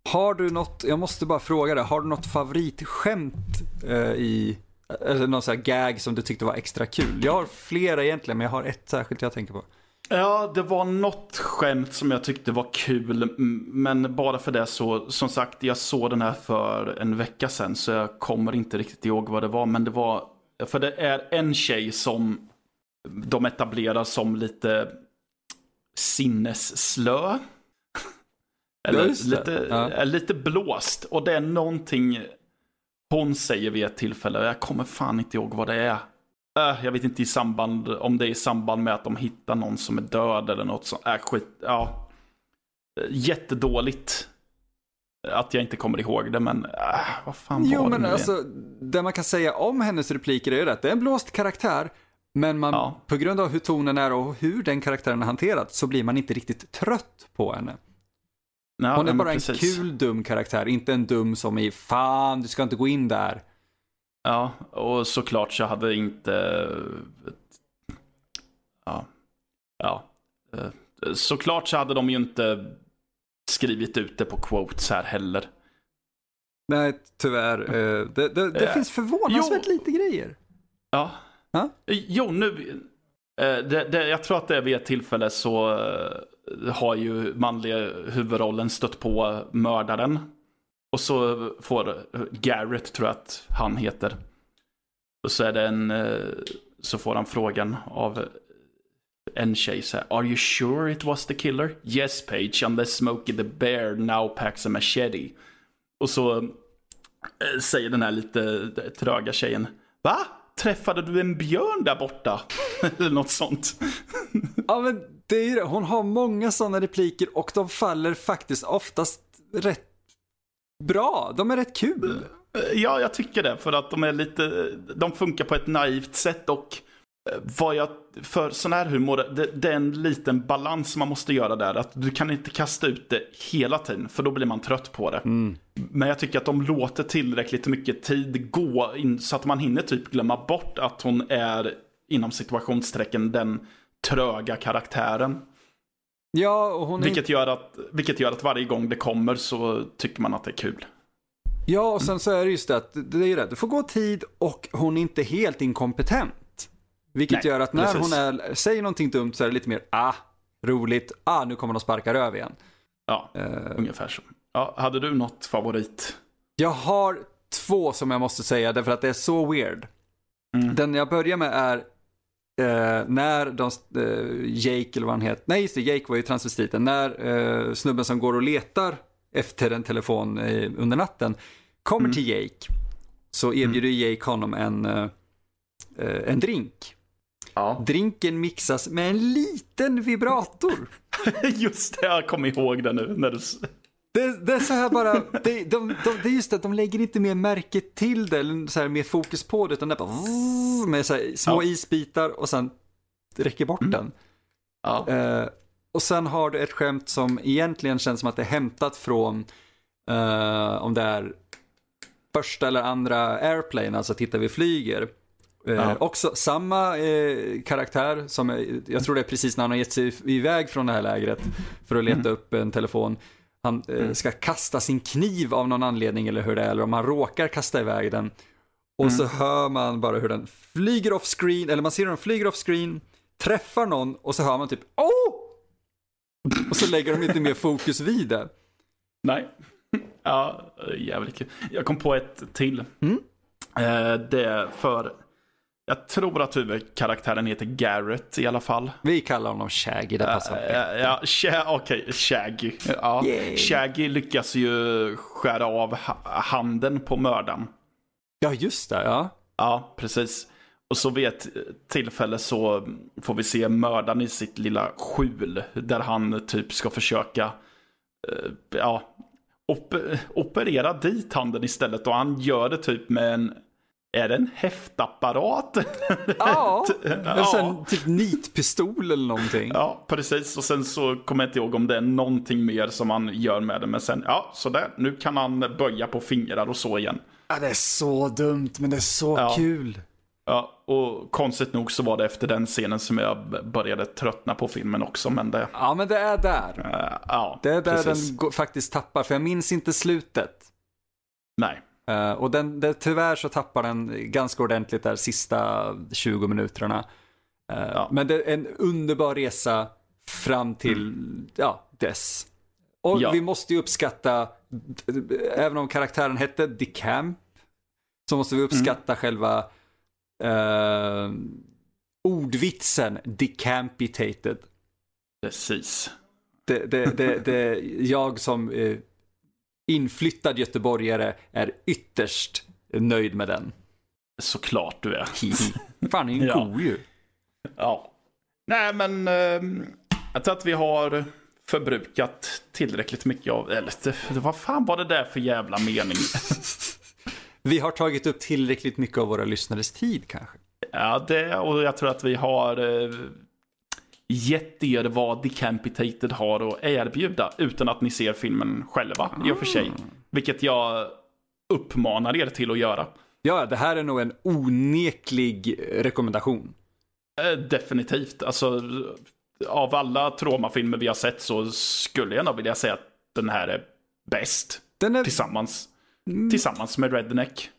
Har du något, jag måste bara fråga dig, har du något favoritskämt uh, i, eller någon sån här gag som du tyckte var extra kul? Jag har flera egentligen, men jag har ett särskilt jag tänker på. Ja, det var något skämt som jag tyckte var kul, men bara för det så, som sagt, jag såg den här för en vecka sedan, så jag kommer inte riktigt ihåg vad det var, men det var, för det är en tjej som de etablerar som lite sinnesslö. Eller lite, ja. lite blåst. Och det är någonting hon säger vid ett tillfälle. Jag kommer fan inte ihåg vad det är. Äh, jag vet inte i samband, om det är i samband med att de hittar någon som är död eller något sånt. Äh, skit, ja. Jättedåligt. Att jag inte kommer ihåg det, men äh, vad fan var jo, det men nu alltså, Det man kan säga om hennes repliker är ju att det är en blåst karaktär. Men man, ja. på grund av hur tonen är och hur den karaktären är hanterad så blir man inte riktigt trött på henne. Ja, Hon är bara precis. en kul dum karaktär, inte en dum som i fan, du ska inte gå in där. Ja, och såklart så hade inte... Ja. Ja. Såklart så hade de ju inte skrivit ut det på quotes här heller. Nej, tyvärr. Eh, det, det, det finns förvånansvärt jo. lite grejer. Ja, ha? Jo, nu... Eh, det, det, jag tror att det är vid ett tillfälle så eh, har ju manliga huvudrollen stött på mördaren. Och så får Garrett, tror jag att han heter. Och så är det en... Eh, så får han frågan av en tjej så här, Are you sure it was the killer? Yes Page, unless Smokey the Bear now packs a machete. Och så säger den här lite tröga tjejen, Va? Träffade du en björn där borta? Eller något sånt. ja men det är det, hon har många sådana repliker och de faller faktiskt oftast rätt bra. De är rätt kul. Ja, jag tycker det. För att de är lite, de funkar på ett naivt sätt och vad jag, för sån här humor, det, det, är en liten balans man måste göra där. Att du kan inte kasta ut det hela tiden, för då blir man trött på det. Mm. Men jag tycker att de låter tillräckligt mycket tid gå in, så att man hinner typ glömma bort att hon är inom situationstecken den tröga karaktären. Ja, och hon är... vilket, gör att, vilket gör att varje gång det kommer så tycker man att det är kul. Ja, och sen så är det just det att det är det, det får gå tid och hon är inte helt inkompetent. Vilket Nej, gör att när precis. hon är, säger någonting dumt så är det lite mer, ah, roligt, ah, nu kommer de sparka röv igen. Ja, Eh, ungefär så. Ja, hade du något favorit? Jag har två som jag måste säga därför att det är så weird. Mm. Den jag börjar med är eh, när de, eh, Jake eller vad han heter, nej just det, Jake var ju transvestiten, när eh, snubben som går och letar efter en telefon eh, under natten kommer Mm. till Jake så erbjuder Jake honom en, eh, en drink. Ja. Drinken mixas med en liten vibrator. Just det, jag kom ihåg det nu. När du... Det, det är så här bara, det, de, de, det är just det att de lägger inte mer märke till det, eller så här mer fokus på det, utan det är bara med så här små Ja. isbitar och sen räcker bort Mm. den. Ja. Eh, och sen har du ett skämt som egentligen känns som att det är hämtat från, eh, om det är första eller andra airplane, alltså titta vi flyger. Eh, Ja. Också samma eh, karaktär som, eh, jag tror det är precis när han har gett sig iväg från det här lägret för att leta Mm. upp en telefon. Han eh, ska kasta sin kniv av någon anledning eller hur det är, eller om han råkar kasta iväg den. Och så Mm. hör man bara hur den flyger off screen, eller man ser hur den flyger off screen, träffar någon och så hör man typ åh! Och så lägger de inte mer fokus vid det. Nej. Ja, jävligt kul. Jag kom på ett till. Mm. Eh, Det är för... Jag tror att huvudkaraktären heter Garrett i alla fall. Vi kallar honom Shaggy, det passar. Eh, Ja, Sha- okej, Shaggy. Ja. Yay. Shaggy lyckas ju skära av ha- handen på mördaren. Ja, just det, ja. Ja, precis. Och så vid ett tillfälle så får vi se mördaren i sitt lilla skjul. Där han typ ska försöka eh, ja, op- operera dit handen istället. Och han gör det typ med en, är det en häftapparat? Ja, Ja. sen typ nitpistol eller någonting. Ja, precis. Och sen så kommer jag inte ihåg om det är någonting mer som han gör med det. Men sen, ja, sådär. Nu kan han böja på fingrar och så igen. Ja, det är så dumt, men det är så Ja. kul. Ja, och konstigt nog så var det efter den scenen som jag började tröttna på filmen också. Men det, Ja, men det är där. eh, ja, Det är där precis. den går, faktiskt tappar, för jag minns inte slutet. Nej, Eh, och den, det, tyvärr så tappar den ganska ordentligt där sista 20 minuterna. Eh, Ja. Men det är en underbar resa fram till, ja, dess. Och Ja. vi måste ju uppskatta, även om karaktären hette DeCamp, så måste vi uppskatta själva eh, ordvitsen decampitated. precis. Det, det, det, det, jag som inflyttad göteborgare är ytterst nöjd med den. Såklart du är. Fan, det är en Ja. ko ju. Ja. Nej, men eh, jag tror att vi har förbrukat tillräckligt mycket av, eller vad fan var det där för jävla mening? Vi har tagit upp tillräckligt mycket av våra lyssnares tid kanske. Ja, det, och jag tror att vi har eh, gett er vad Decapitated har att erbjuda utan att ni ser filmen själva i och för sig. Vilket jag uppmanar er till att göra. Ja, det här är nog en oneklig rekommendation. Eh, definitivt. Alltså, av alla traumafilmer vi har sett så skulle jag nog vilja säga att den här är bäst. Den är, Tillsammans, tillsammans med Redneck.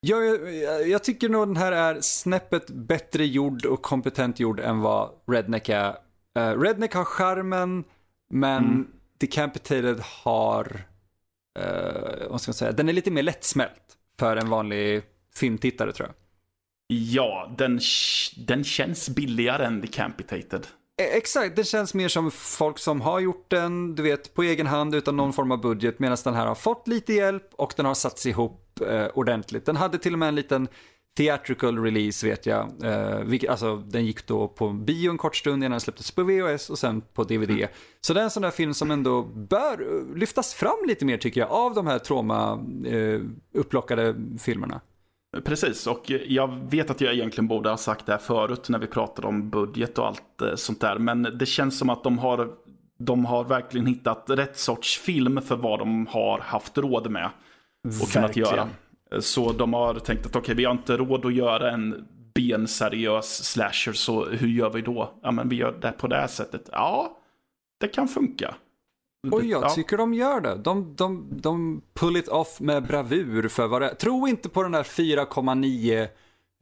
Jag, jag, tycker nog den här är snäppet bättre gjord och kompetent gjord än vad Redneck är. Eh, Redneck har charmen, men Mm. Decapitated har, uh, vad ska man säga, den är lite mer lättsmält för en vanlig filmtittare tror jag. Ja, den, den känns billigare än Decapitated. Eh, Exakt, det känns mer som folk som har gjort den, du vet, på egen hand utan någon form av budget, medan den här har fått lite hjälp och den har satts ihop eh, ordentligt. Den hade till och med en liten theatrical release vet jag, eh, vilket, alltså den gick då på bio en kort stund innan den släpptes på VHS och sen på DVD. Så det är en sån där film som ändå bör eh, lyftas fram lite mer tycker jag, av de här trauma eh, upplockade filmerna. Precis, och jag vet att jag egentligen borde ha sagt det här förut när vi pratade om budget och allt eh, sånt där. Men det känns som att de har, de har verkligen hittat rätt sorts film för vad de har haft råd med. Och kunnat göra. Så de har tänkt att okej, vi har inte råd att göra en benseriös slasher, så hur gör vi då? Ja, men vi gör det på det här sättet. Ja, det kan funka. Och jag Ja. tycker de gör det. De, de, de pull it off med bravur för vad det är. Tro inte på den där 4,9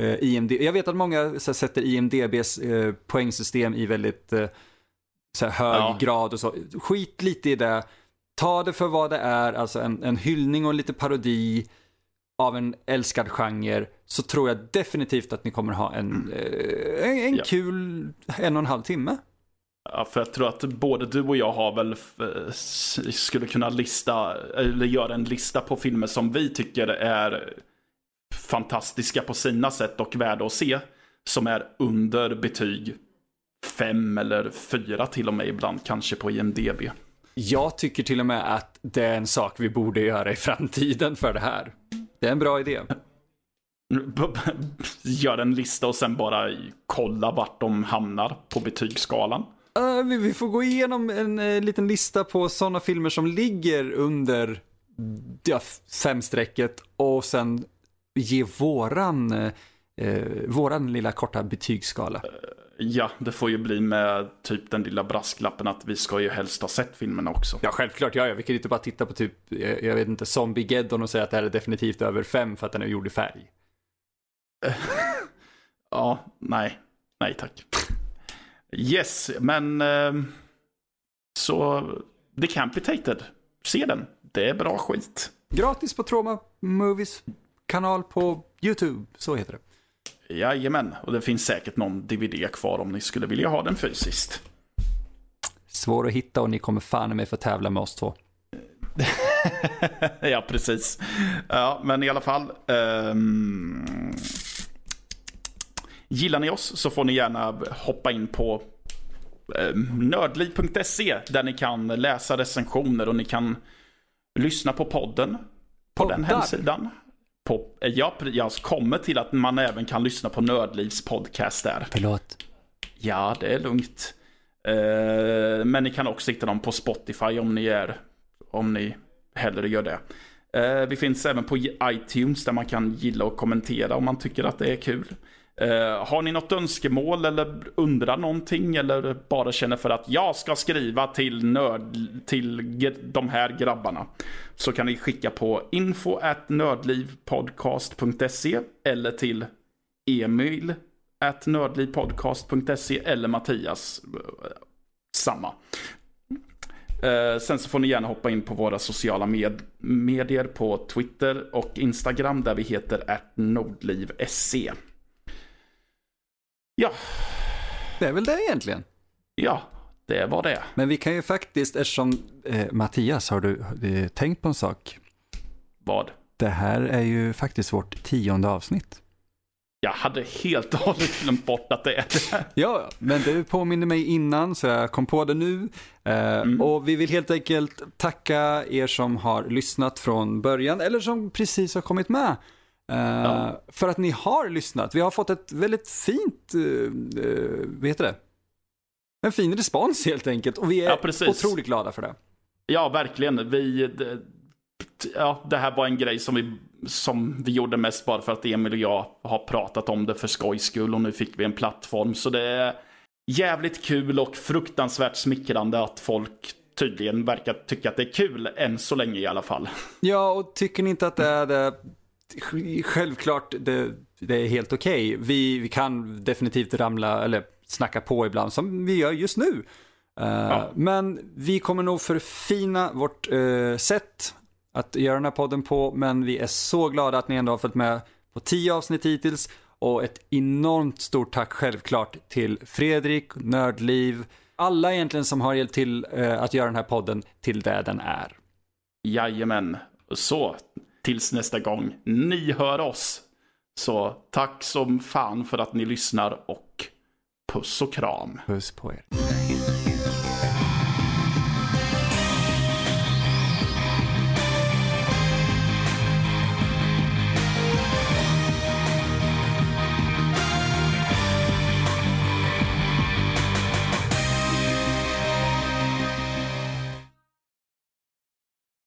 eh, IMD. Jag vet att många här, sätter IMDBs eh, poängsystem i väldigt eh, här hög Ja. grad och så. Skit lite i det. Ta det för vad det är, alltså en, en hyllning och lite parodi av en älskad genre. Så tror jag definitivt att ni kommer ha en, eh, en, en Ja. kul en och en halv timme. Ja, för jag tror att både du och jag har väl eh, skulle kunna lista, eller göra en lista på filmer som vi tycker är fantastiska på sina sätt och värda att se. Som är under betyg fem eller fyra till och med ibland kanske på IMDB. Jag tycker till och med att det är en sak vi borde göra i framtiden för det här. Det är en bra idé. Gör en lista och sen bara kolla vart de hamnar på betygsskalan. Uh, vi, får gå igenom en eh, liten lista på sådana filmer som ligger under ja, femstrecket och sen ge våran, eh, våran lilla korta betygsskala. Ja, det får ju bli med typ den lilla brasklappen att vi ska ju helst ha sett filmerna också. Ja, självklart. Ja, ja. Vi kan inte bara titta på typ, eh, jag vet inte, Zombie-Geddon och säga att det här är definitivt över fem för att den är gjord i färg. Ja, nej. Nej tack. Yes, men eh, så Decapitated. Se den. Det är bra skit. Gratis på Troma Movies kanal på YouTube, så heter det. Jajamän, och det finns säkert någon DVD kvar om ni skulle vilja ha den fysiskt. Svår att hitta och ni kommer fan med få tävla med oss två. ja, precis. Ja, men i alla fall. ehm, gillar ni oss så får ni gärna hoppa in på um, nördliv.se där ni kan läsa recensioner och ni kan lyssna på podden på den Poddar? hemsidan. På, ja, jag kommer till att man även kan lyssna på Nördlivs podcast där. Förlåt. Ja, det är lugnt. Eh, men ni kan också hitta dem på Spotify om ni är om ni hellre gör det. Eh, vi finns även på iTunes där man kan gilla och kommentera om man tycker att det är kul. Eh, har ni något önskemål eller undrar någonting eller bara känner för att jag ska skriva till nörd till de här grabbarna så kan ni skicka på info at nördlivpodcast.se eller till Emil at nördlivpodcast.se eller Mattias. Eh, samma. Eh, sen så får ni gärna hoppa in på våra sociala med medier på Twitter och Instagram där vi heter at nordliv.se. Ja, Det är väl det egentligen. ja, det var det. Men vi kan ju faktiskt, eftersom eh, Mattias, har du eh, tänkt på en sak? Vad? Det här är ju faktiskt vårt tionde avsnitt. Jag hade helt och hållet glömt bort att det är det. Ja, men det påminner mig innan så jag kom på det nu. Eh, Och vi vill helt enkelt tacka er som har lyssnat från början eller som precis har kommit med. Ja. För att ni har lyssnat. Vi har fått ett väldigt fint, uh, vad heter det? En fin respons helt enkelt och vi är Ja, otroligt glada för det. Ja, verkligen. Vi, det, ja, det här var en grej som vi, som vi gjorde mest bara för att Emil och jag har pratat om det för skojs skull och nu fick vi en plattform. Så det är jävligt kul och fruktansvärt smickrande att folk tydligen verkar tycka att det är kul, än så länge i alla fall. Ja, och tycker ni inte att det är det, självklart det, det är helt okej. Vi, vi kan definitivt ramla, eller snacka på ibland, som vi gör just nu. Eh, Men vi kommer nog förfina vårt eh, sätt att göra den här podden på, men vi är så glada att ni ändå har följt med på tio avsnitt hittills. Och ett enormt stort tack självklart till Fredrik, Nördliv, alla egentligen som har hjälpt till eh, att göra den här podden till det den är. Jajamän. Så, tills nästa gång ni hör oss. Så tack som fan för att ni lyssnar och puss och kram. Puss på er.